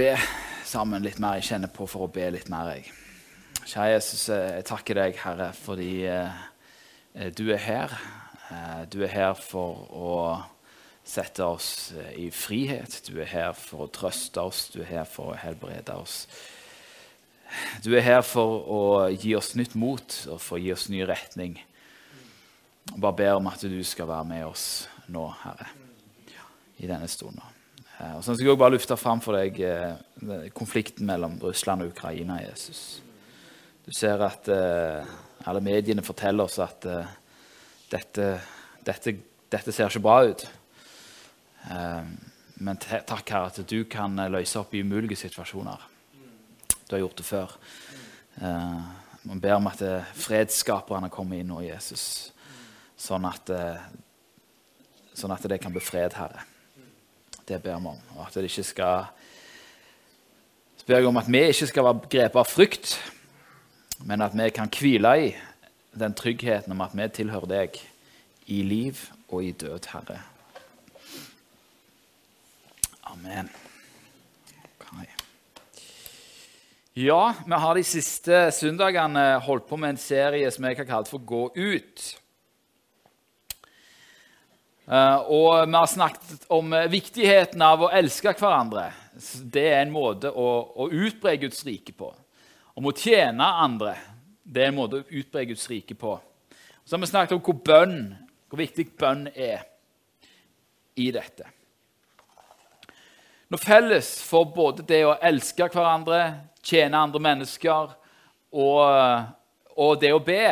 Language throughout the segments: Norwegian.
be sammen litt mer. Jeg kjenner på for å be litt mer. jeg. Kjære Jesus, jeg takker deg, Herre, fordi eh, du er her. Eh, du er her for å sette oss eh, i frihet. Du er her for å trøste oss. Du er her for å helbrede oss. Du er her for å gi oss nytt mot og for å gi oss ny retning. Jeg bare ber om at du skal være med oss nå, Herre, i denne stunden. Eh, og så skal jeg også bare lufte fram for deg eh, konflikten mellom Russland og Ukraina. Jesus. Du ser at eh, alle mediene forteller oss at dette, dette, dette, ser ikke bra ut. Men takk, Herre, at du kan løse opp i umulige situasjoner. Du har gjort det før. Man ber om at fredsskaperne kommer inn nå, Jesus, sånn at, sånn at det kan bli fred, Herre. Det ber vi om. Og at det ikke skal ber jeg om at vi ikke skal være grepet av frykt, men at vi kan hvile i den tryggheten om at vi tilhører deg i liv og i død, Herre. Amen. Okay. Ja, vi har de siste søndagene holdt på med en serie som jeg har kalt for Gå ut. Eh, og vi har snakket om viktigheten av å elske hverandre. Det er en måte å, å utbre Guds rike på. Om å tjene andre. Det er en måte å utbre Guds rike på. Så har vi snakket om hvor, bønn, hvor viktig bønn er i dette. Når felles for både det å elske hverandre, tjene andre mennesker og, og det å be,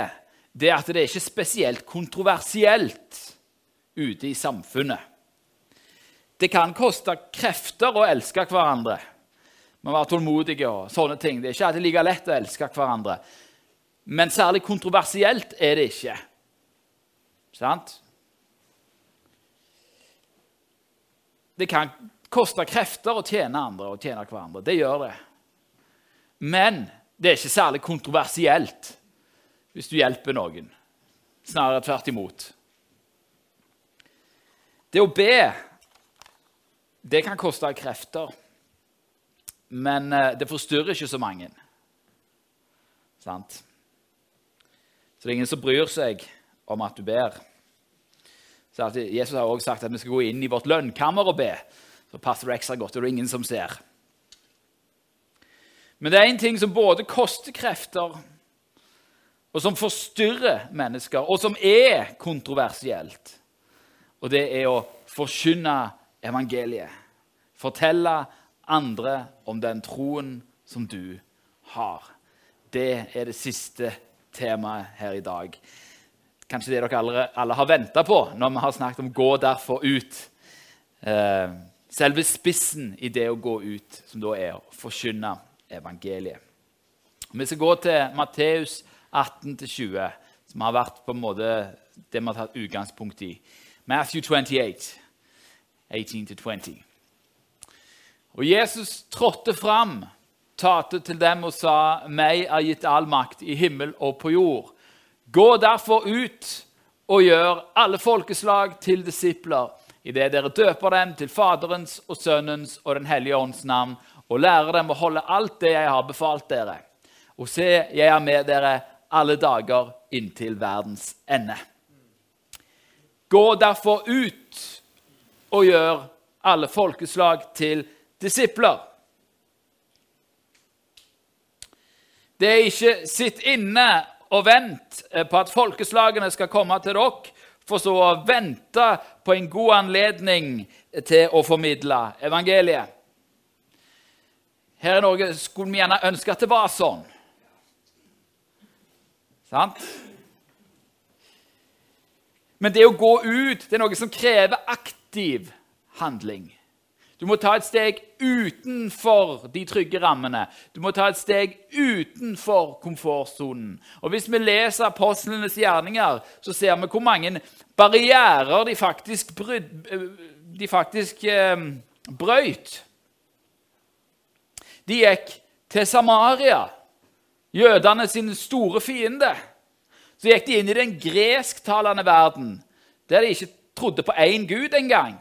det er at det er ikke spesielt kontroversielt ute i samfunnet. Det kan koste krefter å elske hverandre. Man må være tålmodig og sånne ting. Det er ikke alltid like lett å elske hverandre. Men særlig kontroversielt er det ikke. Sant? Det kan koste krefter å tjene andre og tjene hverandre. Det gjør det. Men det er ikke særlig kontroversielt hvis du hjelper noen. Snarere tvert imot. Det å be, det kan koste krefter. Men eh, det forstyrrer ikke så mange. Sant? Så det er ingen som bryr seg om at du ber. Så Jesus har også sagt at vi skal gå inn i vårt lønnkammer og be. Så passer det ekstra godt, og det er ingen som ser. Men det er en ting som både koster krefter, og som forstyrrer mennesker, og som er kontroversielt. Og det er å forkynne evangeliet. Fortelle andre om den troen som du har. Det er det siste temaet her i dag. Kanskje det dere alle, alle har venta på når vi har snakket om 'gå derfor ut'. Eh, selve spissen i det å gå ut, som da er å forkynne evangeliet. Vi skal gå til Matteus 18-20, som har vært på en måte det vi har tatt utgangspunkt i. Matthew 28, 18-20. Og Jesus trådte fram, talte til dem og sa, 'Meg er gitt all makt i himmel og på jord.' Gå derfor ut og gjør alle folkeslag til disipler, idet dere døper dem til Faderens og Sønnens og Den hellige ånds navn, og lærer dem å holde alt det jeg har befalt dere. Og se, jeg er med dere alle dager inntil verdens ende. Gå derfor ut og gjør alle folkeslag til disipler. Det er ikke sitt inne og vent på at folkeslagene skal komme til dere, for så å vente på en god anledning til å formidle evangeliet. Her i Norge skulle vi gjerne ønske at det var sånn. Sant? Men det å gå ut det er noe som krever aktiv handling. Du må ta et steg utenfor de trygge rammene. Du må ta et steg utenfor komfortsonen. Og Hvis vi leser apostlenes gjerninger, så ser vi hvor mange barrierer de faktisk, bryd, de faktisk eh, brøyt. De gikk til Samaria, jødene sin store fiende så gikk de inn i den gresktalende verden, der de ikke trodde på én gud engang.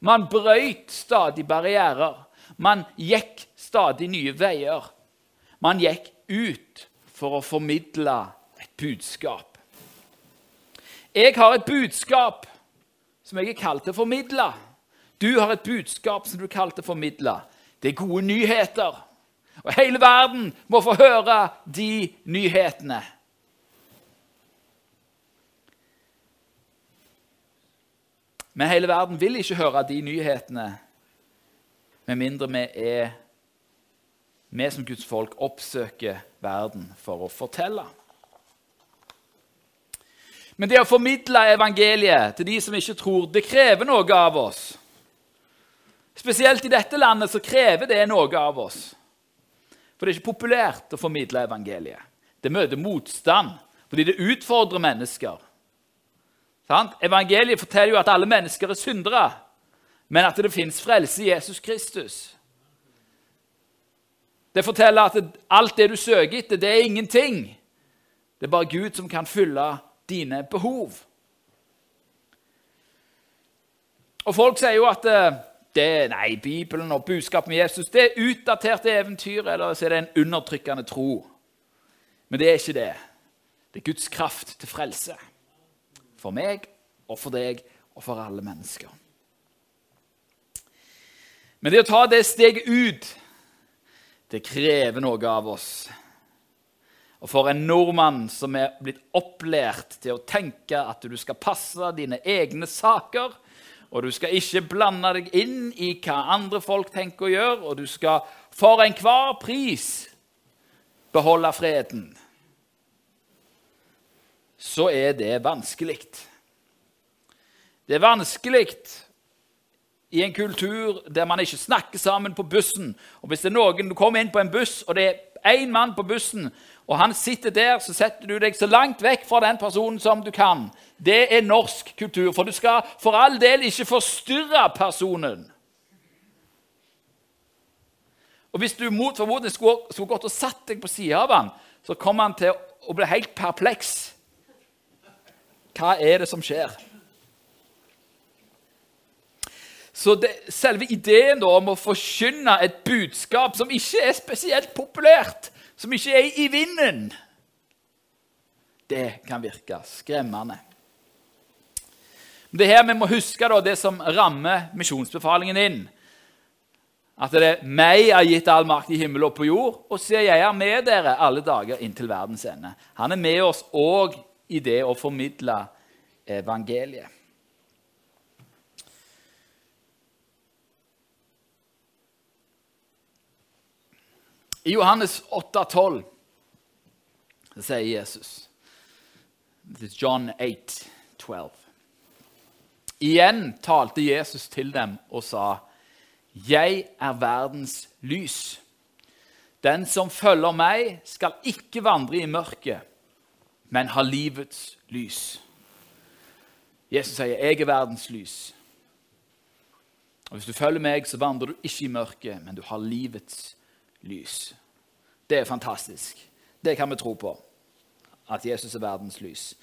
Man brøyt stadig barrierer. Man gikk stadig nye veier. Man gikk ut for å formidle et budskap. Jeg har et budskap som jeg er kalt til å formidle. Du har et budskap som du er kalt til å formidle. Det er gode nyheter. Og hele verden må få høre de nyhetene. Men hele verden vil ikke høre de nyhetene med mindre vi er vi som Guds folk oppsøker verden for å fortelle. Men det å formidle evangeliet til de som ikke tror, det krever noe av oss. Spesielt i dette landet så krever det noe av oss. For det er ikke populært å formidle evangeliet. Det møter motstand fordi det utfordrer mennesker. Sant? Evangeliet forteller jo at alle mennesker er syndere, men at det fins frelse i Jesus Kristus. Det forteller at alt det du søker etter, det er ingenting. Det er bare Gud som kan fylle dine behov. Og Folk sier jo at eh, det, nei, Bibelen og budskapet med Jesus det er utdaterte eventyr, eller så er det en undertrykkende tro. Men det er ikke det. Det er Guds kraft til frelse. For meg og for deg og for alle mennesker. Men det å ta det steget ut, det krever noe av oss. Og for en nordmann som er blitt opplært til å tenke at du skal passe dine egne saker, og du skal ikke blande deg inn i hva andre folk tenker å gjøre, og du skal for enhver pris beholde freden, så er det vanskelig. Det er vanskelig i en kultur der man ikke snakker sammen på bussen. Og Hvis det er noen, du kommer inn på en buss, og det er én mann på bussen, og han sitter der, så setter du deg så langt vekk fra den personen som du kan. Det er norsk kultur, for du skal for all del ikke forstyrre personen. Og Hvis du mot formodning skulle, skulle gått og satt deg på sida av han, så kommer han til å bli helt perpleks. Hva er det som skjer? Så det, selve ideen om å forkynne et budskap som ikke er spesielt populært, som ikke er i vinden, det kan virke skremmende. Det er her vi må huske da, det som rammer misjonsbefalingen inn. At det er meg er gitt all makt i himmel og på jord, og så jeg er med dere alle dager inntil verdens ende. Han er med oss òg i det å formidle evangeliet. I Johannes 8,12 sier Jesus This is John 8, 12. Igjen talte Jesus til dem og sa, 'Jeg er verdens lys.' 'Den som følger meg, skal ikke vandre i mørket, men har livets lys.' Jesus sier, 'Jeg er verdens lys.' Og Hvis du følger meg, så vandrer du ikke i mørket, men du har livets lys. Det er fantastisk. Det kan vi tro på, at Jesus er verdens lys.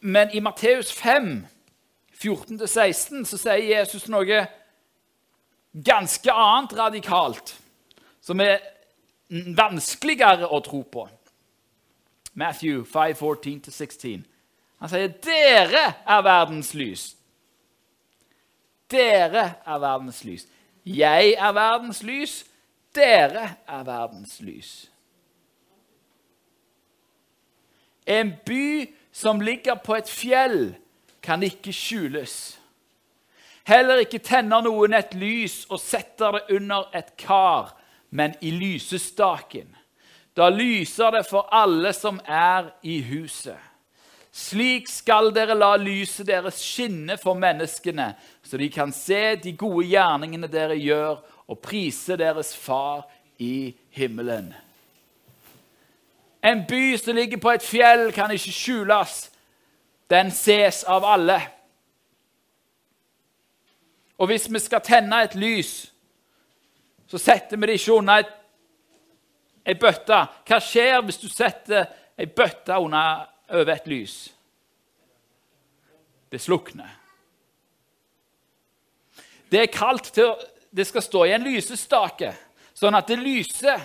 Men i Matteus 5, 14-16, så sier Jesus noe ganske annet radikalt, som er vanskeligere å tro på. Matthew 5, 14-16. Han sier, 'Dere er verdens lys'. Dere er verdens lys. Jeg er verdens lys. Dere er verdens lys. En by som ligger på et fjell, kan ikke skjules. Heller ikke tenner noen et lys og setter det under et kar, men i lysestaken. Da lyser det for alle som er i huset. Slik skal dere la lyset deres skinne for menneskene, så de kan se de gode gjerningene dere gjør, og prise deres far i himmelen. En by som ligger på et fjell, kan ikke skjules. Den ses av alle. Og hvis vi skal tenne et lys, så setter vi det ikke unna et, ei bøtte. Hva skjer hvis du setter ei bøtte under, over et lys? Det slukner. Det er kaldt til det skal stå i en lysestake, sånn at det lyser.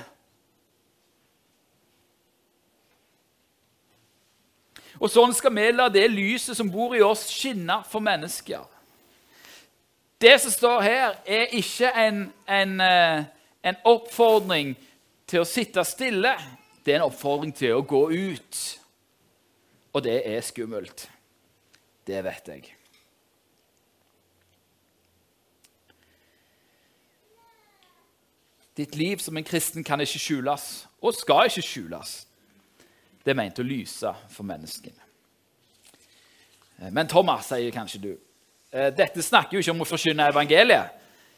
Og sånn skal vi la det lyset som bor i oss, skinne for mennesker. Det som står her, er ikke en, en, eh, en oppfordring til å sitte stille. Det er en oppfordring til å gå ut. Og det er skummelt. Det vet jeg. Ditt liv som en kristen kan ikke skjules, og skal ikke skjules. Det er ment å lyse for menneskene. Eh, men Thomas, sier kanskje du, eh, dette snakker jo ikke om å forkynne evangeliet.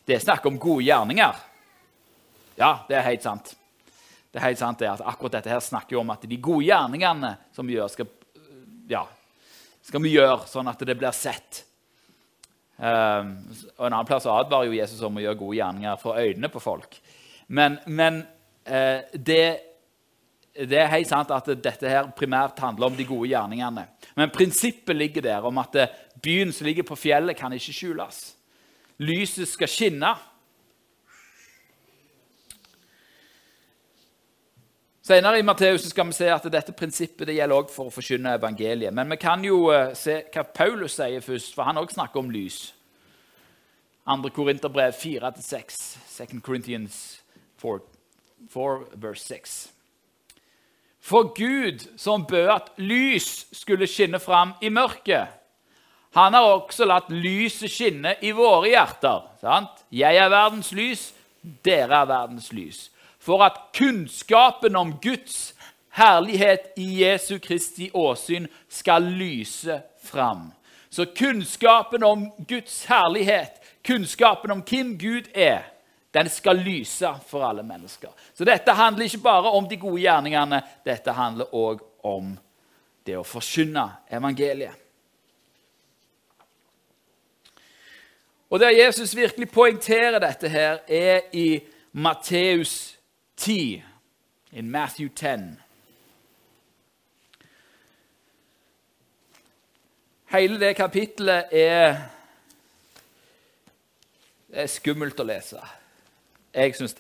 Det snakker om gode gjerninger. Ja, det er helt sant. Det er helt sant det at Akkurat dette her snakker jo om at de gode gjerningene som vi gjør, skal, ja, skal vi gjøre sånn at det blir sett. Um, og En annen plass advarer jo Jesus om å gjøre gode gjerninger for øynene på folk. Men, men uh, det, det, er helt sant at dette her primært handler om de gode gjerningene. Men prinsippet ligger der om at byen som ligger på fjellet, kan ikke skjules. Lyset skal skinne. Senere i Matteus skal vi se at dette prinsippet det gjelder også for å forkynne evangeliet. Men vi kan jo eh, se hva Paulus sier først, for han også snakker om lys. 2. Korinterbrev 4-6. 2 Corinthians 4, 4 verse 6. For Gud, som bød at lys skulle skinne fram i mørket, han har også latt lyset skinne i våre hjerter. Sant? Jeg er verdens lys, dere er verdens lys. For at kunnskapen om Guds herlighet i Jesu Kristi åsyn skal lyse fram. Så kunnskapen om Guds herlighet, kunnskapen om hvem Gud er, den skal lyse for alle mennesker. Så dette handler ikke bare om de gode gjerningene, dette handler òg om det å forkynne evangeliet. Og Der Jesus virkelig poengterer dette, her, er i Matteus 10, i Matthew 10. Hele det kapittelet er, er skummelt å lese. Jeg syns,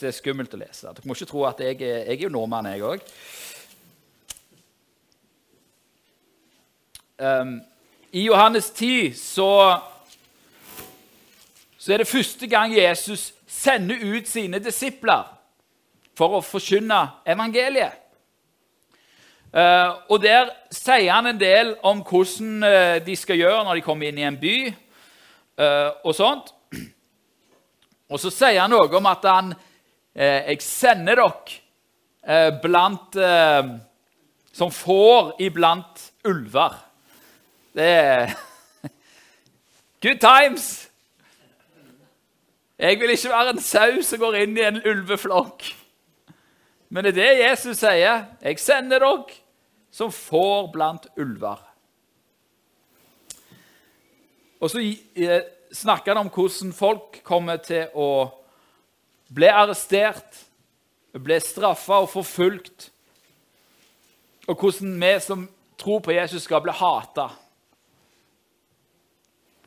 det er skummelt å lese. Dere må ikke tro at jeg, er, jeg er jo nordmann, jeg òg. Um, I Johannes 10 så, så er det første gang Jesus sender ut sine disipler for å forkynne evangeliet. Uh, og Der sier han en del om hvordan uh, de skal gjøre når de kommer inn i en by. Uh, og sånt. Og så sier han noe om at han eh, 'Jeg sender dere eh, blant eh, Som får iblant ulver'. Det er Good times! Jeg vil ikke være en sau som går inn i en ulveflokk. Men det er det Jesus sier. 'Jeg sender dere som får blant ulver'. Og så eh, snakker han om hvordan folk kommer til å bli arrestert, bli straffa og forfulgt. Og hvordan vi som tror på Jesus, skal bli hata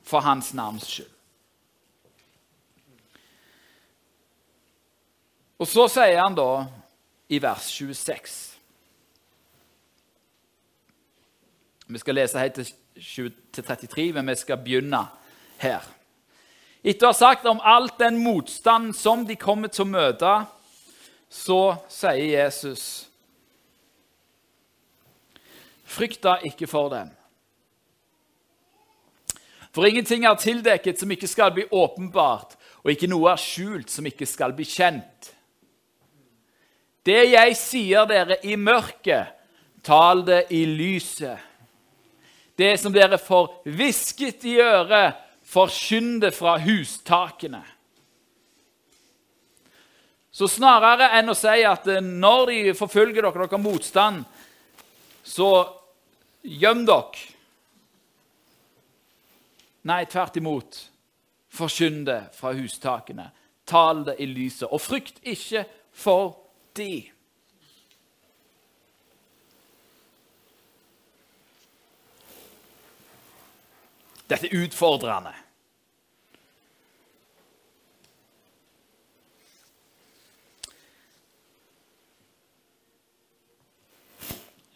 for hans navns skyld. Og så sier han da i vers 26 Vi skal lese helt til 33, men vi skal begynne her. Etter å ha sagt om alt den motstand som de kommer til å møte, så sier Jesus Frykta ikke for dem. For ingenting er tildekket som ikke skal bli åpenbart, og ikke noe er skjult som ikke skal bli kjent. Det jeg sier dere i mørket, tal det i lyset. Det som dere får hvisket i øret, forkynn det fra hustakene. Så snarere enn å si at eh, når de forfølger dere, dere har motstand, så gjem dere. Nei, tvert imot. Forkynn det fra hustakene. Tal det i lyset. Og frykt ikke for alltid. Dette er utfordrende.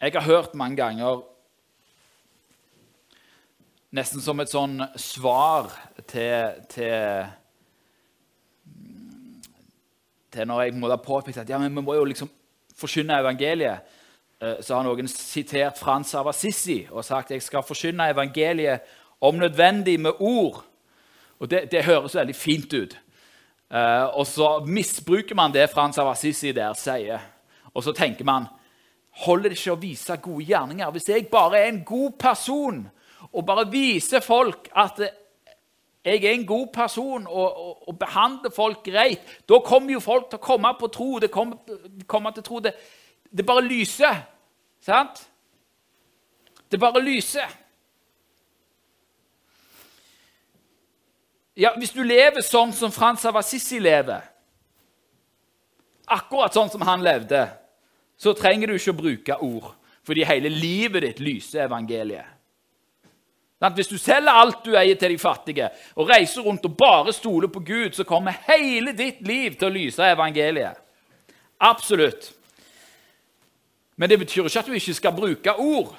Jeg har hørt mange ganger Nesten som et sånn svar til, til til Når jeg må da påpekt at ja, men vi må jo liksom forkynne evangeliet, eh, så har noen sitert Frans av Assisi og sagt jeg skal forkynne evangeliet om nødvendig med ord. Og Det, det høres veldig fint ut. Uh, og så misbruker man det Frans av Assisi der sier. Og så tenker man holder det ikke å vise gode gjerninger. Hvis jeg bare er en god person og bare viser folk at jeg er en god person og, og, og behandler folk greit, da kommer jo folk til å komme på tro. Det kommer, kommer til tro det, det bare lyser. Sant? Det bare lyser. Ja, Hvis du lever sånn som Frans av Assisi lever, akkurat sånn som han levde, så trenger du ikke å bruke ord, fordi hele livet ditt lyser evangeliet. Hvis du selger alt du eier til de fattige, og reiser rundt og bare stoler på Gud, så kommer hele ditt liv til å lyse evangeliet. Absolutt. Men det betyr ikke at du ikke skal bruke ord.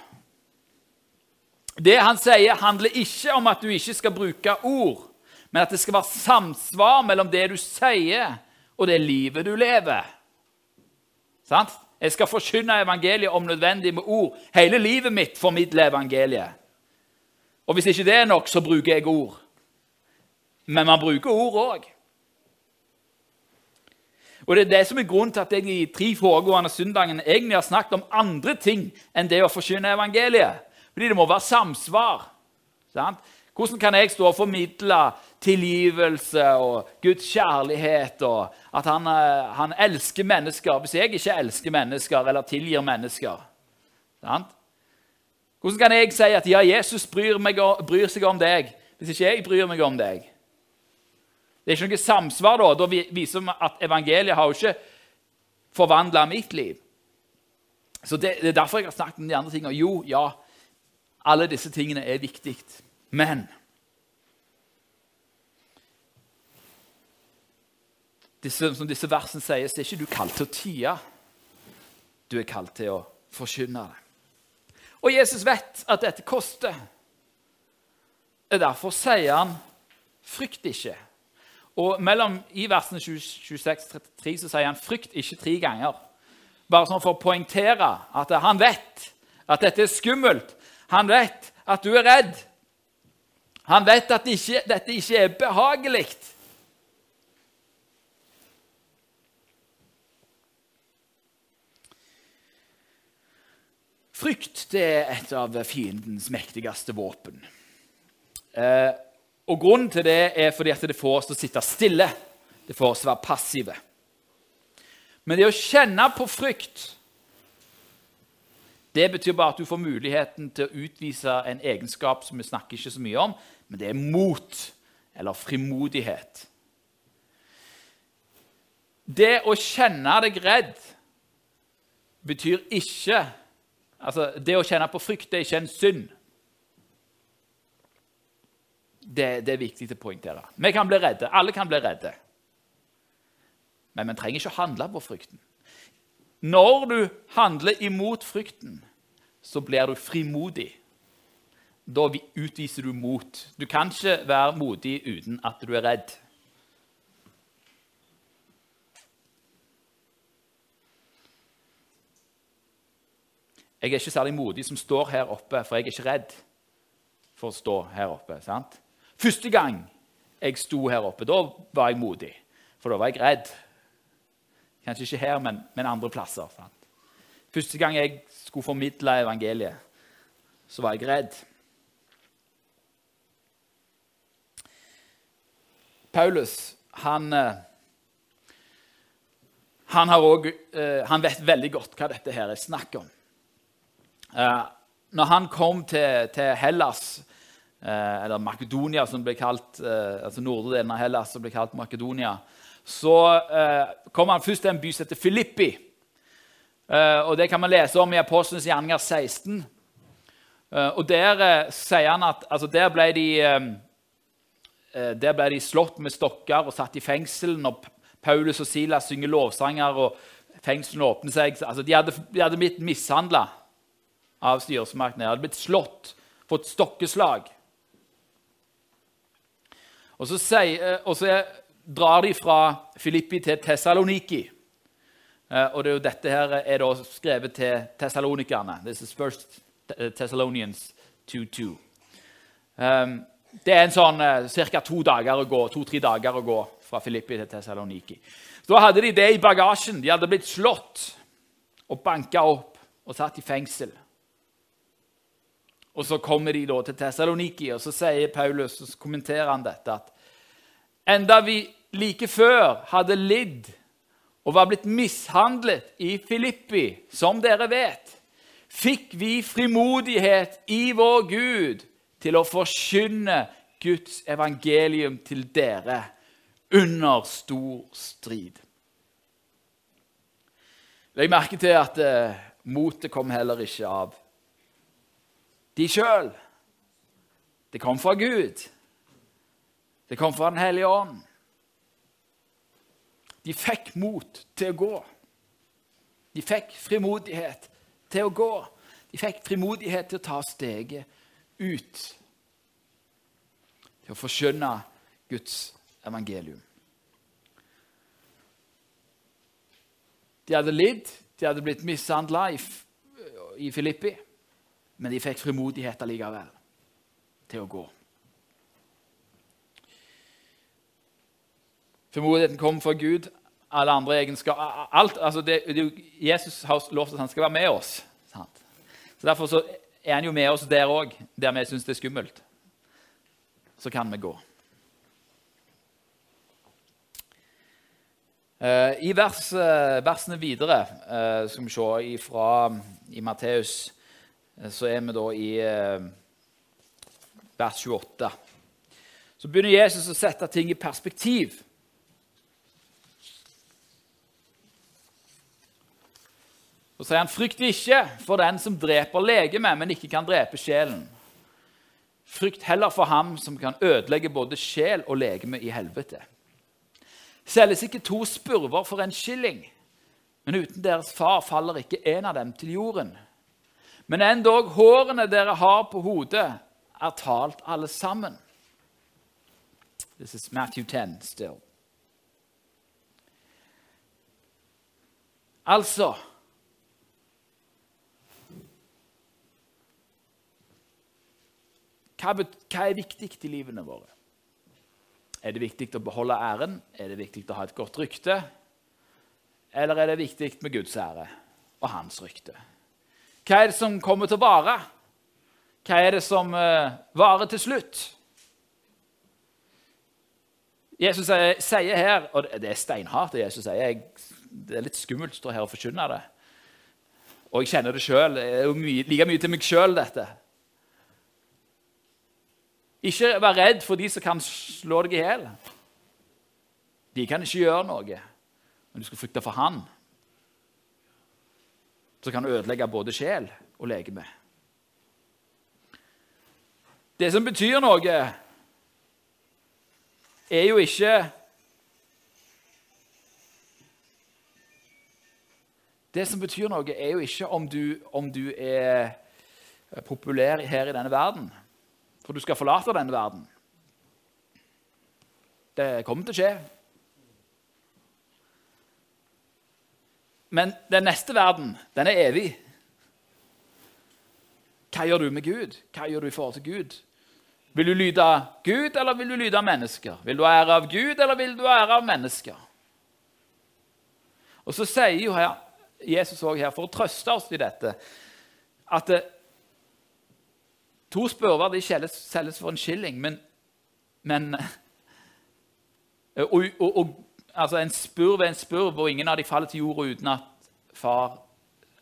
Det han sier, handler ikke om at du ikke skal bruke ord, men at det skal være samsvar mellom det du sier, og det livet du lever. Sant? Jeg skal forkynne evangeliet om nødvendig med ord. Hele livet mitt formidler evangeliet. Og hvis ikke det er nok, så bruker jeg ord. Men man bruker ord òg. Og Det er det som er grunnen til at jeg i tre foregående søndagene egentlig har snakket om andre ting enn det å forkynne evangeliet. Fordi det må være samsvar. Sant? Hvordan kan jeg stå og formidle tilgivelse og Guds kjærlighet og at han, eh, han elsker mennesker hvis jeg ikke elsker mennesker eller tilgir mennesker? Sant? Hvordan kan jeg si at ja, Jesus bryr, meg, bryr, seg om deg, hvis ikke jeg bryr meg om deg? Det er ikke noe samsvar. Da Da viser vi at evangeliet har jo ikke forvandla mitt liv. Så det, det, er derfor jeg har snakket om de andre tingene. Jo, ja, alle disse tingene er viktig. Men disse, som disse versene sier, så er ikke du kalt til å tie. Du er kalt til å forkynne det. Og Jesus vet at dette koster. Derfor sier han 'frykt ikke'. Og mellom, I versene 26-33 så sier han 'frykt ikke' tre ganger. Bare sånn for å poengtere at han vet at dette er skummelt. Han vet at du er redd. Han vet at ikke, dette ikke er behagelig. Frykt det er et av fiendens mektigste våpen. Eh, og Grunnen til det er fordi at det får oss til å sitte stille. Det får oss til å være passive. Men det å kjenne på frykt det betyr bare at du får muligheten til å utvise en egenskap som vi snakker ikke så mye om, men det er mot eller frimodighet. Det å kjenne deg redd betyr ikke Altså, Det å kjenne på frykt det er ikke en synd. Det, det er viktig å poengtere. Vi kan bli redde. Alle kan bli redde. Men vi trenger ikke å handle på frykten. Når du handler imot frykten, så blir du frimodig. Da utviser du mot. Du kan ikke være modig uten at du er redd. Jeg er ikke særlig modig som står her oppe, for jeg er ikke redd for å stå her oppe. sant? Første gang jeg sto her oppe, da var jeg modig, for da var jeg redd. Kanskje ikke her, men, men andre plasser. sant? Første gang jeg skulle formidle evangeliet, så var jeg redd. Paulus han, eh, han, også, eh, han vet veldig godt hva dette her er snakk om. Eh, når han kom til, til Hellas, eh, eller Makedonia, som ble kalt, eh, altså nordre delen av Hellas, som ble kalt Makedonia, så kom han først til en by som heter Filippi. og Det kan man lese om i Apostlenes gjerninger 16. og Der sier han at altså der ble de der ble de slått med stokker og satt i fengsel når Paulus og Silas synger lovsanger og fengslene åpner seg. Altså, de hadde, de hadde blitt mishandla av styresmaktene. De hadde blitt slått, fått stokkeslag. Og så, sier, og så drar de fra Filippi til Tessaloniki. Eh, og det er jo dette her er da skrevet til tessalonikerne. This is first Thessalonians 2.2. Um, det er en sånn ca. to to-tre dager å gå fra Filippi til Tessaloniki. Da hadde de det i bagasjen. De hadde blitt slått og banka opp og satt i fengsel. Og Så kommer de da til Tessaloniki, og så sier Paulus, og så kommenterer han dette, at enda vi like før hadde lidd og var blitt mishandlet i Filippi, som dere vet, fikk vi frimodighet i vår Gud til å forkynne Guds evangelium til dere under stor strid. Legg merke til at eh, motet kom heller ikke av de sjøl. Det kom fra Gud. Det kom fra Den hellige ånd. De fikk mot til å gå. De fikk frimodighet til å gå. De fikk frimodighet til å ta steget ut. Til å forskjønne Guds evangelium. De hadde lidd, de hadde blitt mishandla i, i Filippi, men de fikk frimodighet allikevel til å gå. Formodigheten kom fra Gud. Alle andre egenskaper alt, altså det, Jesus har lovt at han skal være med oss. Sant? Så Derfor så er han jo med oss der òg, der vi syns det er skummelt. Så kan vi gå. Uh, I vers, uh, versene videre, uh, skal vi se fra i Matteus, så er vi da i vers 28. Så begynner Jesus å sette ting i perspektiv. Så sier han, 'Frykt ikke for den som dreper legemet, men ikke kan drepe sjelen.' Frykt heller for ham som kan ødelegge både sjel og legeme i helvete. Selges ikke to spurver for en skilling, men uten deres far faller ikke en av dem til jorden. Men endog hårene dere har på hodet, er talt alle sammen. This is Matthew 10 still. Altså Hva, er viktig i livene våre? Er det viktig å beholde æren? Er det viktig å ha et godt rykte? Eller er det viktig med Guds ære og hans rykte? Hva er det som kommer til å vare? Hva er det som uh, varer til slutt? Jesus sier her, og det er steinhardt det Jesus sier Det er litt skummelt å stå her og forkynne det. Og jeg kjenner det sjøl. Det er jo mye, like mye til meg sjøl, dette. Ikke vær redd for de som kan slå deg i hjel. De kan ikke gjøre noe, men du skal frykte for Han, som kan ødelegge både sjel og legeme. Det som betyr noe, er jo ikke Det som betyr noe, er jo ikke om du, om du er populær her i denne verden for du skal forlate denne verden. Det kommer til å skje. Men den neste verden, den er evig. Hva gjør du med Gud? Hva gjør du i forhold til Gud? Vil du lyde Gud, eller vil du lyde mennesker? Vil du ha ære av Gud, eller vil du ha ære av mennesker? Og så sier jo her, Jesus også her, for å trøste oss i dette, at To spørver de selges for en skilling, men, men og, og, og, altså En spurv er en spurv, og ingen av dem faller til jorda uten at far,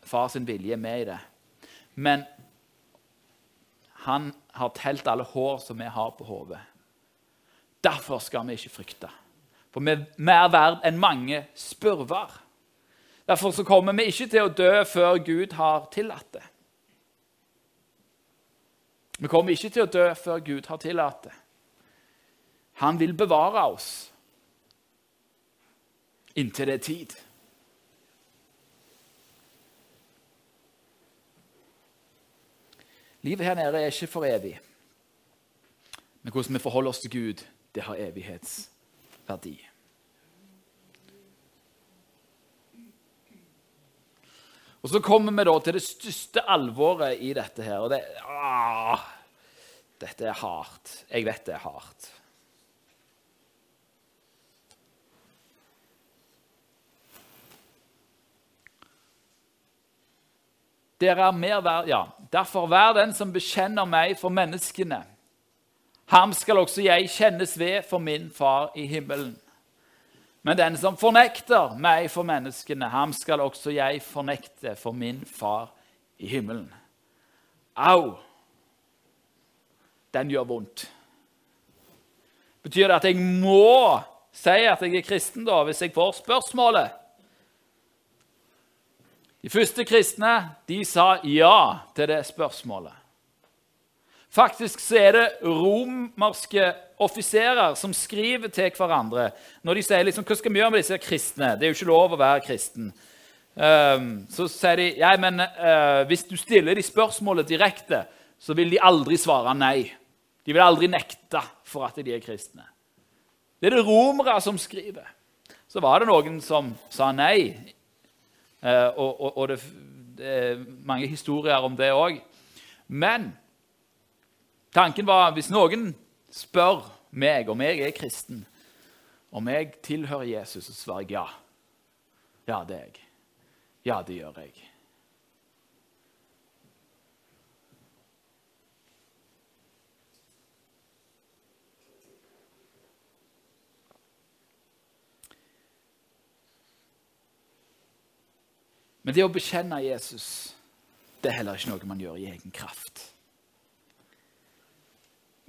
far sin vilje er med i det. Men han har telt alle hår som vi har på hodet. Derfor skal vi ikke frykte. For vi er mer verd enn mange spurver. Derfor kommer vi ikke til å dø før Gud har tillatt det. Vi kommer ikke til å dø før Gud har tillatt det. Han vil bevare oss inntil det er tid. Livet her nede er ikke for evig. Men hvordan vi forholder oss til Gud, det har evighetsverdi. Og Så kommer vi da til det største alvoret i dette her. og det, ah, Dette er hardt. Jeg vet det er hardt. Dere er mer verd, ja. Derfor vær den som bekjenner meg for menneskene. Ham skal også jeg kjennes ved for min far i himmelen. Men den som fornekter meg for menneskene, ham skal også jeg fornekte for min far i himmelen. Au! Den gjør vondt. Betyr det at jeg må si at jeg er kristen da, hvis jeg får spørsmålet? De første kristne de sa ja til det spørsmålet. Faktisk så er det romerske offiserer som skriver til hverandre når de sier liksom, hva skal vi gjøre med disse kristne. Det er jo ikke lov å være kristen. Um, så sier de ja, men uh, hvis du stiller de spørsmålet direkte, så vil de aldri svare nei. De vil aldri nekte for at de er kristne. Det er det romere som skriver. Så var det noen som sa nei og, og, og det, det, er mange historier om det òg. Men tanken var hvis noen spør meg om jeg er kristen, om jeg tilhører Jesus, så svarer jeg ja. Ja, det er jeg. Ja, det gjør jeg. Men det å bekjenne Jesus det er heller ikke noe man gjør i egen kraft.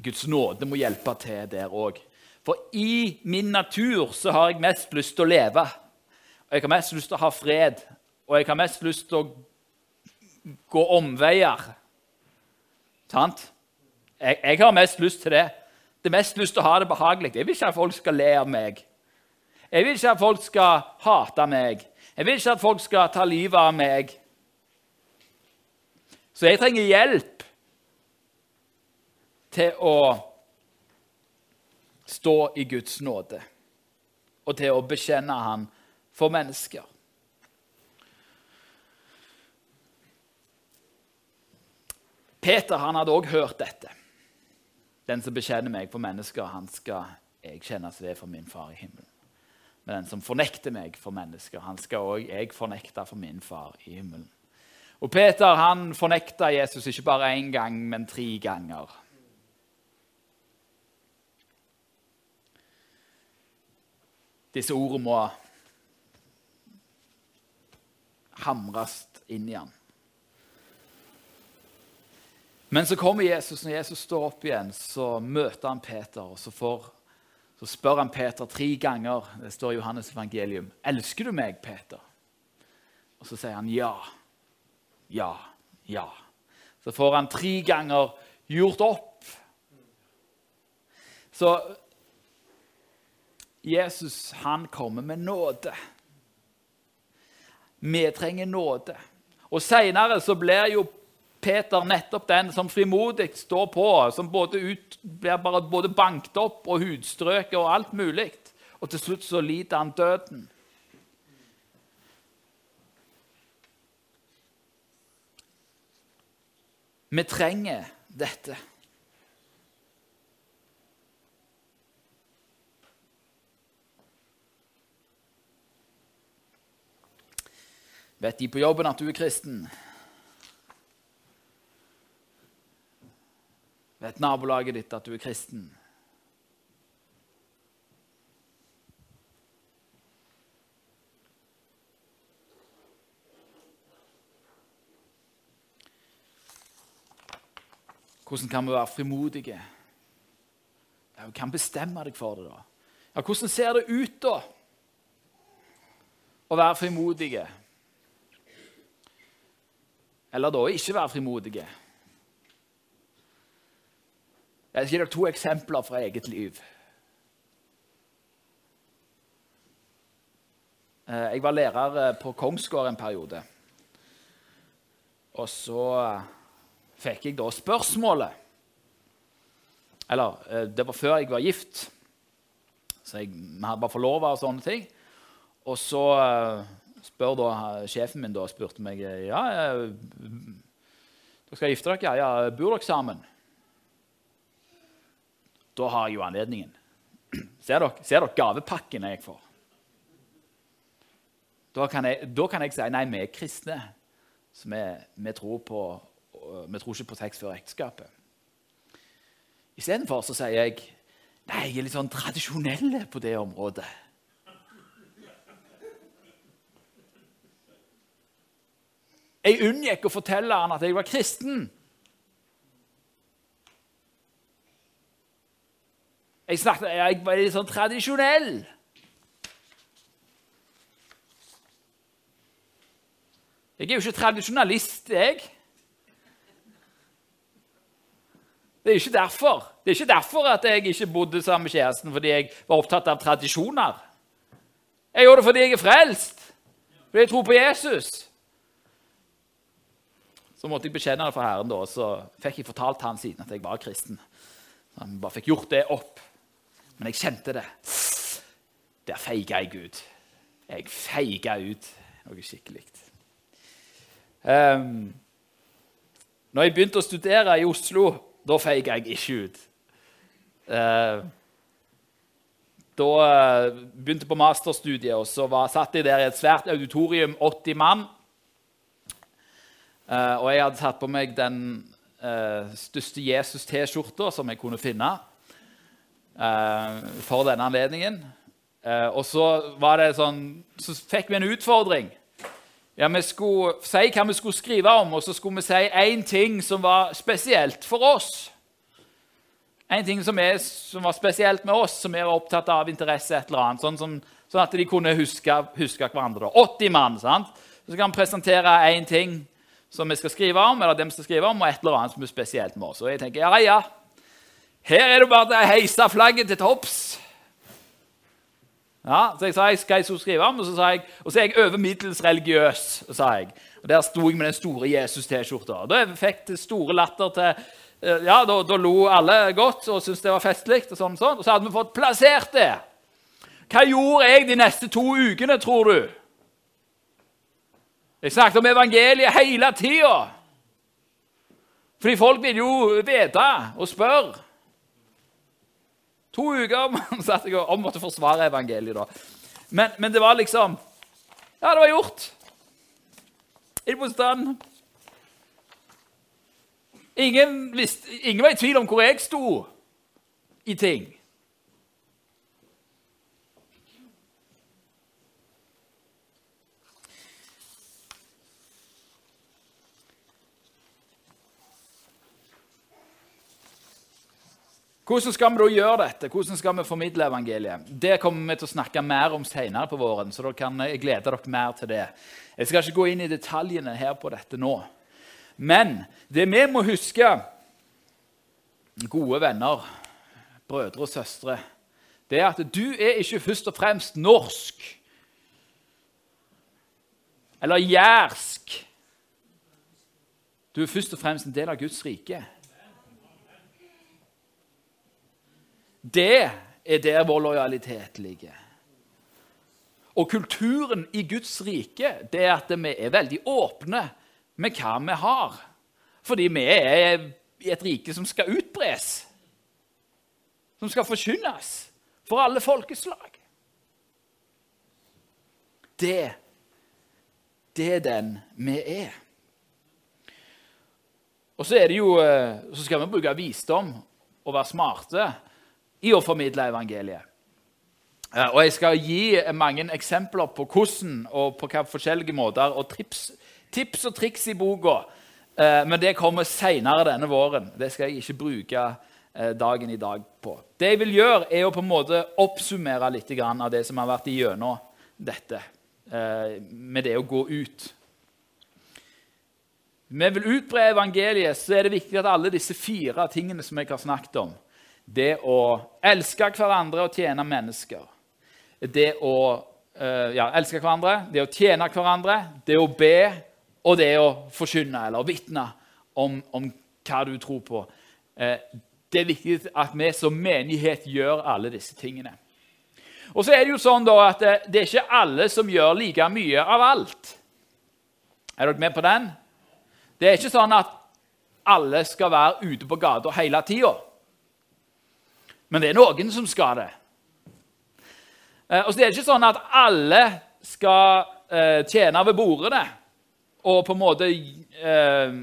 Guds nåde må hjelpe til der òg. For i min natur så har jeg mest lyst til å leve. Og jeg har mest lyst til å ha fred. Og jeg har mest lyst til å gå omveier. Sant? Jeg, jeg har mest lyst til det. Det er mest lyst til å ha det behagelig. Jeg vil ikke at folk skal le av meg. Jeg vil ikke at folk skal hate meg. Jeg vil ikke at folk skal ta livet av meg. Så jeg trenger hjelp til å stå i Guds nåde og til å bekjenne Han for mennesker. Peter han hadde òg hørt dette. Den som bekjenner meg for mennesker, han skal jeg kjennes ved for min far i himmelen. Men den som fornekter meg for mennesker, han skal òg jeg fornekte for min far i himmelen. Og Peter han fornekta Jesus ikke bare én gang, men tre ganger. Disse ordene må hamres inn i ham. Men så kommer Jesus. Når Jesus står opp igjen, så møter han Peter, og så får så spør han Peter tre ganger. Det står i Johannes evangelium. 'Elsker du meg, Peter?' Og så sier han ja. Ja. Ja. Så får han tre ganger gjort opp. Så Jesus, han kommer med nåde. Vi trenger nåde. Og Seinere blir jo Peter nettopp den som frimodig står på, som både ut, blir både banket opp og hudstrøket og alt mulig. Og til slutt så lider han døden. Vi trenger dette. Vet de på jobben at du er kristen? Vet nabolaget ditt at du er kristen? Hvordan kan vi være frimodige? Ja, vi kan bestemme deg for det. da. Ja, Hvordan ser det ut, da? Å være frimodige? Eller da ikke være frimodige? Jeg skal gi dere to eksempler fra eget liv. Eh, jeg var lærer eh, på Kongsgård en periode. Og så fikk jeg da spørsmålet Eller eh, det var før jeg var gift, så jeg, bare forlova og sånne ting. Og så spør da sjefen min da, spurte meg ja, dere skal gifte dere. Ja, bor dere sammen? Da har jeg jo anledningen. Ser dere, ser dere gavepakken jeg får? Da kan, jeg, da kan jeg si nei, vi er kristne. Så vi, vi, tror, på, vi tror ikke på sex før ekteskapet. Istedenfor så sier jeg nei, jeg er litt sånn tradisjonell på det området. Jeg unngikk å fortelle han at jeg var kristen. Jeg, snakket, jeg var litt sånn tradisjonell. Jeg er jo ikke tradisjonalist, jeg. Det er ikke derfor Det er ikke derfor at jeg ikke bodde sammen med kjæresten fordi jeg var opptatt av tradisjoner. Jeg gjorde det fordi jeg er frelst, fordi jeg tror på Jesus. Så måtte jeg bekjenne det for Herren, da, og så fikk jeg fortalt han siden at jeg var kristen. Så han bare fikk gjort det opp. Men jeg kjente det. Der feiga jeg ut. Jeg feiga ut noe skikkelig. Um, når jeg begynte å studere i Oslo, da feiga jeg ikke ut. Uh, da uh, begynte jeg på masterstudiet, og så var, satt jeg der i et svært auditorium, 80 mann. Uh, og jeg hadde tatt på meg den største Jesus-T-skjorta som jeg kunne finne for denne anledningen. og så, var det sånn, så fikk vi en utfordring. Ja, Vi skulle si hva vi skulle skrive om, og så skulle vi si én ting som var spesielt for oss. En ting som, er, som, var spesielt med oss, som er opptatt av interesse, et eller annet, sånn, som, sånn at de kunne huske, huske hverandre. 80 mann. sant? Så skal vi presentere én ting som vi skal skrive om, eller dem skal skrive om, og et eller annet som er spesielt med oss. Og jeg tenker, ja, ja, Her er det bare å heise flagget til topps. Ja, så jeg sa jeg skal jeg skrive om, og så, sa jeg, og så er jeg over middels religiøs. sa jeg. Og Der sto jeg med den store Jesus-T-skjorta. Da fikk det store latter til eh, ja, da, da lo alle godt og syntes det var festlig. Og sånn, sånn. Og så hadde vi fått plassert det. Hva gjorde jeg de neste to ukene, tror du? Jeg snakket om evangeliet hele tida. Fordi folk vil jo vite og spørre. To uker satt jeg og måtte forsvare evangeliet. da. Men, men, det var liksom Ja, det var gjort. I på stand. Ingen, ingen var i tvil om hvor jeg sto i ting. Hvordan skal vi da gjøre dette? Hvordan skal vi formidle evangeliet? Det kommer vi til å snakke mer om senere på våren, så da kan glede dere mer til det. Jeg skal ikke gå inn i detaljene her på dette nå. Men det vi må huske, gode venner, brødre og søstre, det er at du er ikke først og fremst norsk eller jærsk. Du er først og fremst en del av Guds rike. Det er der vår lojalitet ligger. Og kulturen i Guds rike det er at vi er veldig åpne med hva vi har. Fordi vi er i et rike som skal utbres, som skal forkynnes for alle folkeslag. Det, det er den vi er. Og så, er det jo, eh, så skal vi bruke visdom og være smarte i å formidle evangeliet. Eh, og Jeg skal gi mange eksempler på hvordan og på hva forskjellige måter. og Tips, tips og triks i boka, eh, men det kommer senere denne våren. Det skal jeg ikke bruke eh, dagen i dag på. Det jeg vil gjøre, er å på en måte oppsummere litt av det som har vært igjennom dette, med det å gå ut. Vi vil utbre evangeliet, så er det viktig at alle disse fire tingene som jeg har snakket om, det å elske hverandre og tjene mennesker. Det å uh, ja, elske hverandre, det å tjene hverandre, det å be og det å forkynne eller vitne om, om hva du tror på. Eh, det er viktig at vi som menighet gjør alle disse tingene. Og så er det jo sånn da at det, det er ikke alle som gjør like mye av alt. Er dere med på den? Det er ikke sånn at alle skal være ute på gata hele tida. Men det er noen som skal det. Eh, og så er det ikke sånn at alle skal eh, tjene ved bordene og på en måte eh,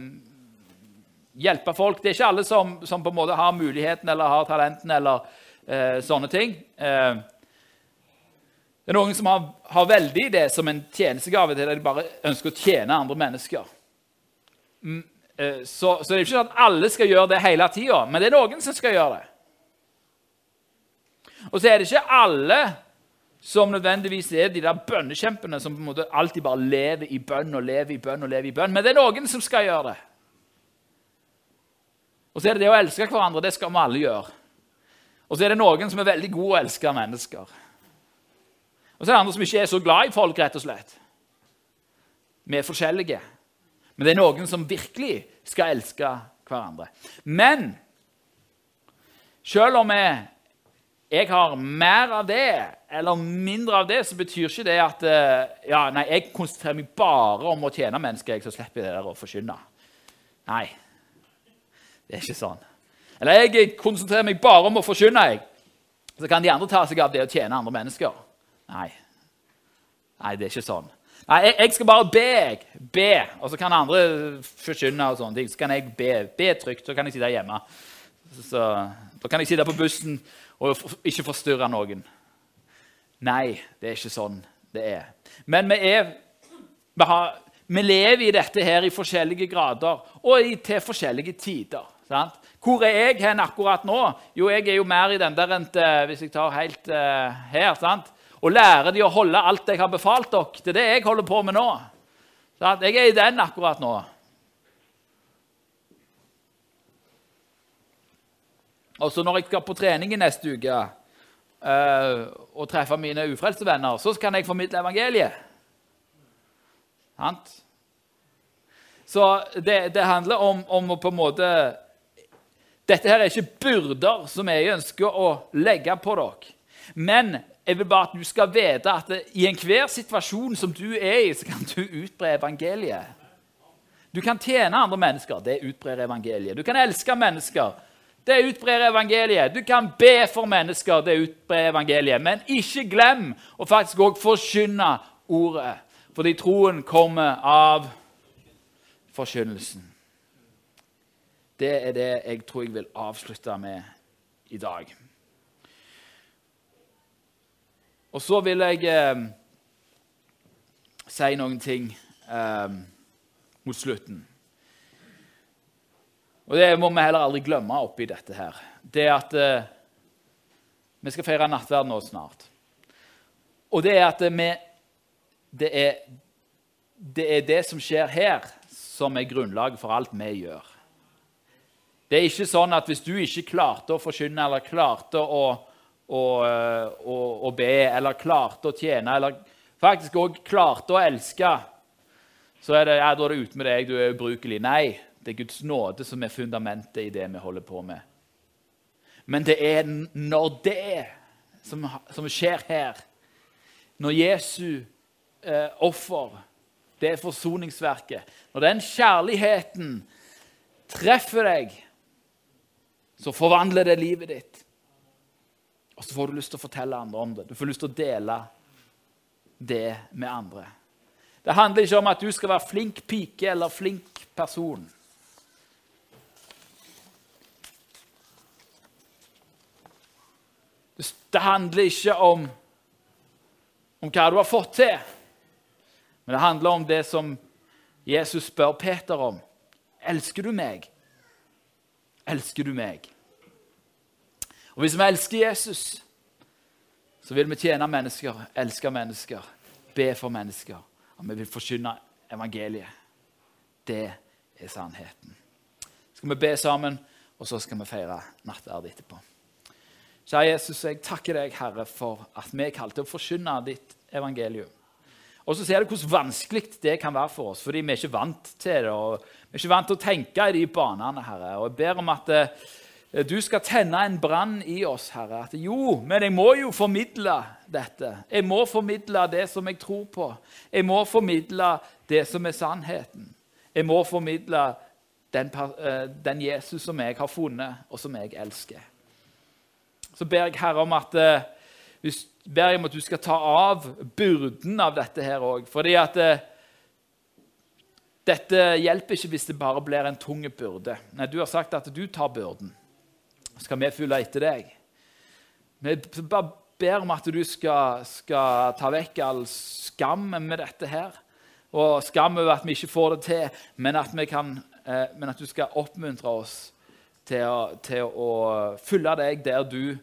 hjelpe folk. Det er ikke alle som, som, på en måte har muligheten eller har talenten eller eh, sånne ting. Det er noen som har, har, veldig det som en tjenestegave til at de bare ønsker å tjene andre mennesker. Mm, så, så, det er ikke sånn at alle skal gjøre det hele tida, men det er noen som skal gjøre det. Og så er det ikke alle som nødvendigvis er de der bønnekjempene som på en måte alltid bare lever i bønn og lever i bønn og lever i bønn. Men det er noen som skal gjøre det. Og så er det det å elske hverandre. Det skal vi alle gjøre. Og så er det noen som er veldig gode å elske mennesker. Og så er det andre som ikke er så glad i folk, rett og slett. Vi er forskjellige. Men det er noen som virkelig skal elske hverandre. Men selv om jeg har mer av det eller mindre av det, så betyr ikke det at eh, ja, nei, jeg konsentrerer meg bare om å tjene mennesker, så slipper jeg det der å forkynne. Nei, det er ikke sånn. Eller jeg konsentrerer meg bare om å forkynne, jeg. Så kan de andre ta seg av det å tjene andre mennesker. Nei. Nei, det er ikke sånn. Nei, jeg, jeg skal bare be, jeg. Be. Og så kan andre forkynne og sånne ting. Så kan jeg be. Be trygt, så kan jeg sitte hjemme. Så, så, da kan jeg sitte på bussen og ikke forstyrre noen. Nei, det er ikke sånn det er. Men vi er vi, har, vi lever i dette her i forskjellige grader og i, til forskjellige tider. Sant? Hvor er jeg hen akkurat nå? Jo, jeg er jo mer i den der enn Hvis jeg tar helt uh, her sant? Og lærer de å holde alt jeg har befalt dere. Det er det jeg holder på med nå. Sant? Jeg er i den akkurat nå. Og så når jeg skal på trening i neste uke uh, og treffe mine ufrelste venner, så kan jeg formidle evangeliet. Sant? Så det, det handler om, om, å på en måte dette her er ikke byrder som jeg ønsker å legge på dere. Men jeg vil bare at du skal vite at i enhver situasjon som du er i, så kan du utbre evangeliet. Du kan tjene andre mennesker. Det utbrer evangeliet. Du kan elske mennesker. Det utbrer evangeliet. Du kan be for mennesker. Det utbrer evangeliet. Men ikke glem å faktisk òg forkynne ordet. Fordi troen kommer av forkynnelsen. Det er det jeg tror jeg vil avslutte med i dag. Og så vil jeg eh, si noen ting eh, mot slutten. Og det må vi heller aldri glemme oppi dette her. Det at eh, vi skal feire nattverd nå snart. Og det er at vi det er, det er det som skjer her, som er grunnlaget for alt vi gjør. Det er ikke sånn at hvis du ikke klarte å forkynne eller klarte å, å, å, å be eller klarte å tjene eller faktisk òg klarte å elske, så er det, ja, da er det ute med deg, du er ubrukelig. Nei, det er Guds nåde som er fundamentet i det vi holder på med. Men det er når det som, som skjer her, når Jesu eh, offer, det er forsoningsverket Når den kjærligheten treffer deg så forvandler det livet ditt. Og så får du lyst til å fortelle andre om det. Du får lyst til å dele det med andre. Det handler ikke om at du skal være flink pike eller flink person. Det handler ikke om, om hva du har fått til, men det handler om det som Jesus spør Peter om. Elsker du meg? elsker du meg. Og Hvis vi elsker Jesus, så vil vi tjene mennesker, elske mennesker, be for mennesker. Og vi vil forkynne evangeliet. Det er sannheten. Skal vi be sammen, og så skal vi feire nattverd etterpå. Kjære Jesus, jeg takker deg, Herre, for at vi er kalt til å forkynne ditt evangelium. Og så ser du hvor vanskelig det kan være for oss, fordi vi er ikke vant til det. og Vi er ikke vant til å tenke i de banene, Herre. Og jeg ber om at eh, du skal tenne en brann i oss, Herre. At jo, men jeg må jo formidle dette. Jeg må formidle det som jeg tror på. Jeg må formidle det som er sannheten. Jeg må formidle den, eh, den Jesus som jeg har funnet, og som jeg elsker. Så ber jeg Herre om at eh, hvis ber jeg om at du skal ta av byrden av dette her òg. Fordi at eh, dette hjelper ikke hvis det bare blir en tung byrde. Nei, Du har sagt at du tar byrden. Skal vi følge etter deg? Vi bare ber om at du skal, skal ta vekk all skam med dette her. Og skam over at vi ikke får det til, men at, kan, eh, men at du skal oppmuntre oss til å, til å følge deg der du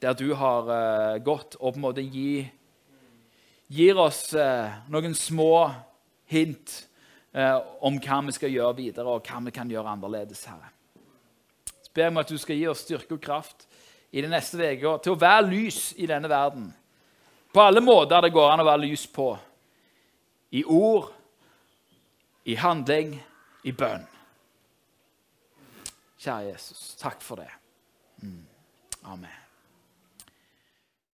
der du har uh, gått og på en måte gi, gir oss uh, noen små hint uh, om hva vi skal gjøre videre, og hva vi kan gjøre annerledes. Herre. Så ber jeg om at du skal gi oss styrke og kraft i de neste uka til å være lys i denne verden. På alle måter det går an å være lys på. I ord, i handling, i bønn. Kjære Jesus, takk for det. Mm. Amen.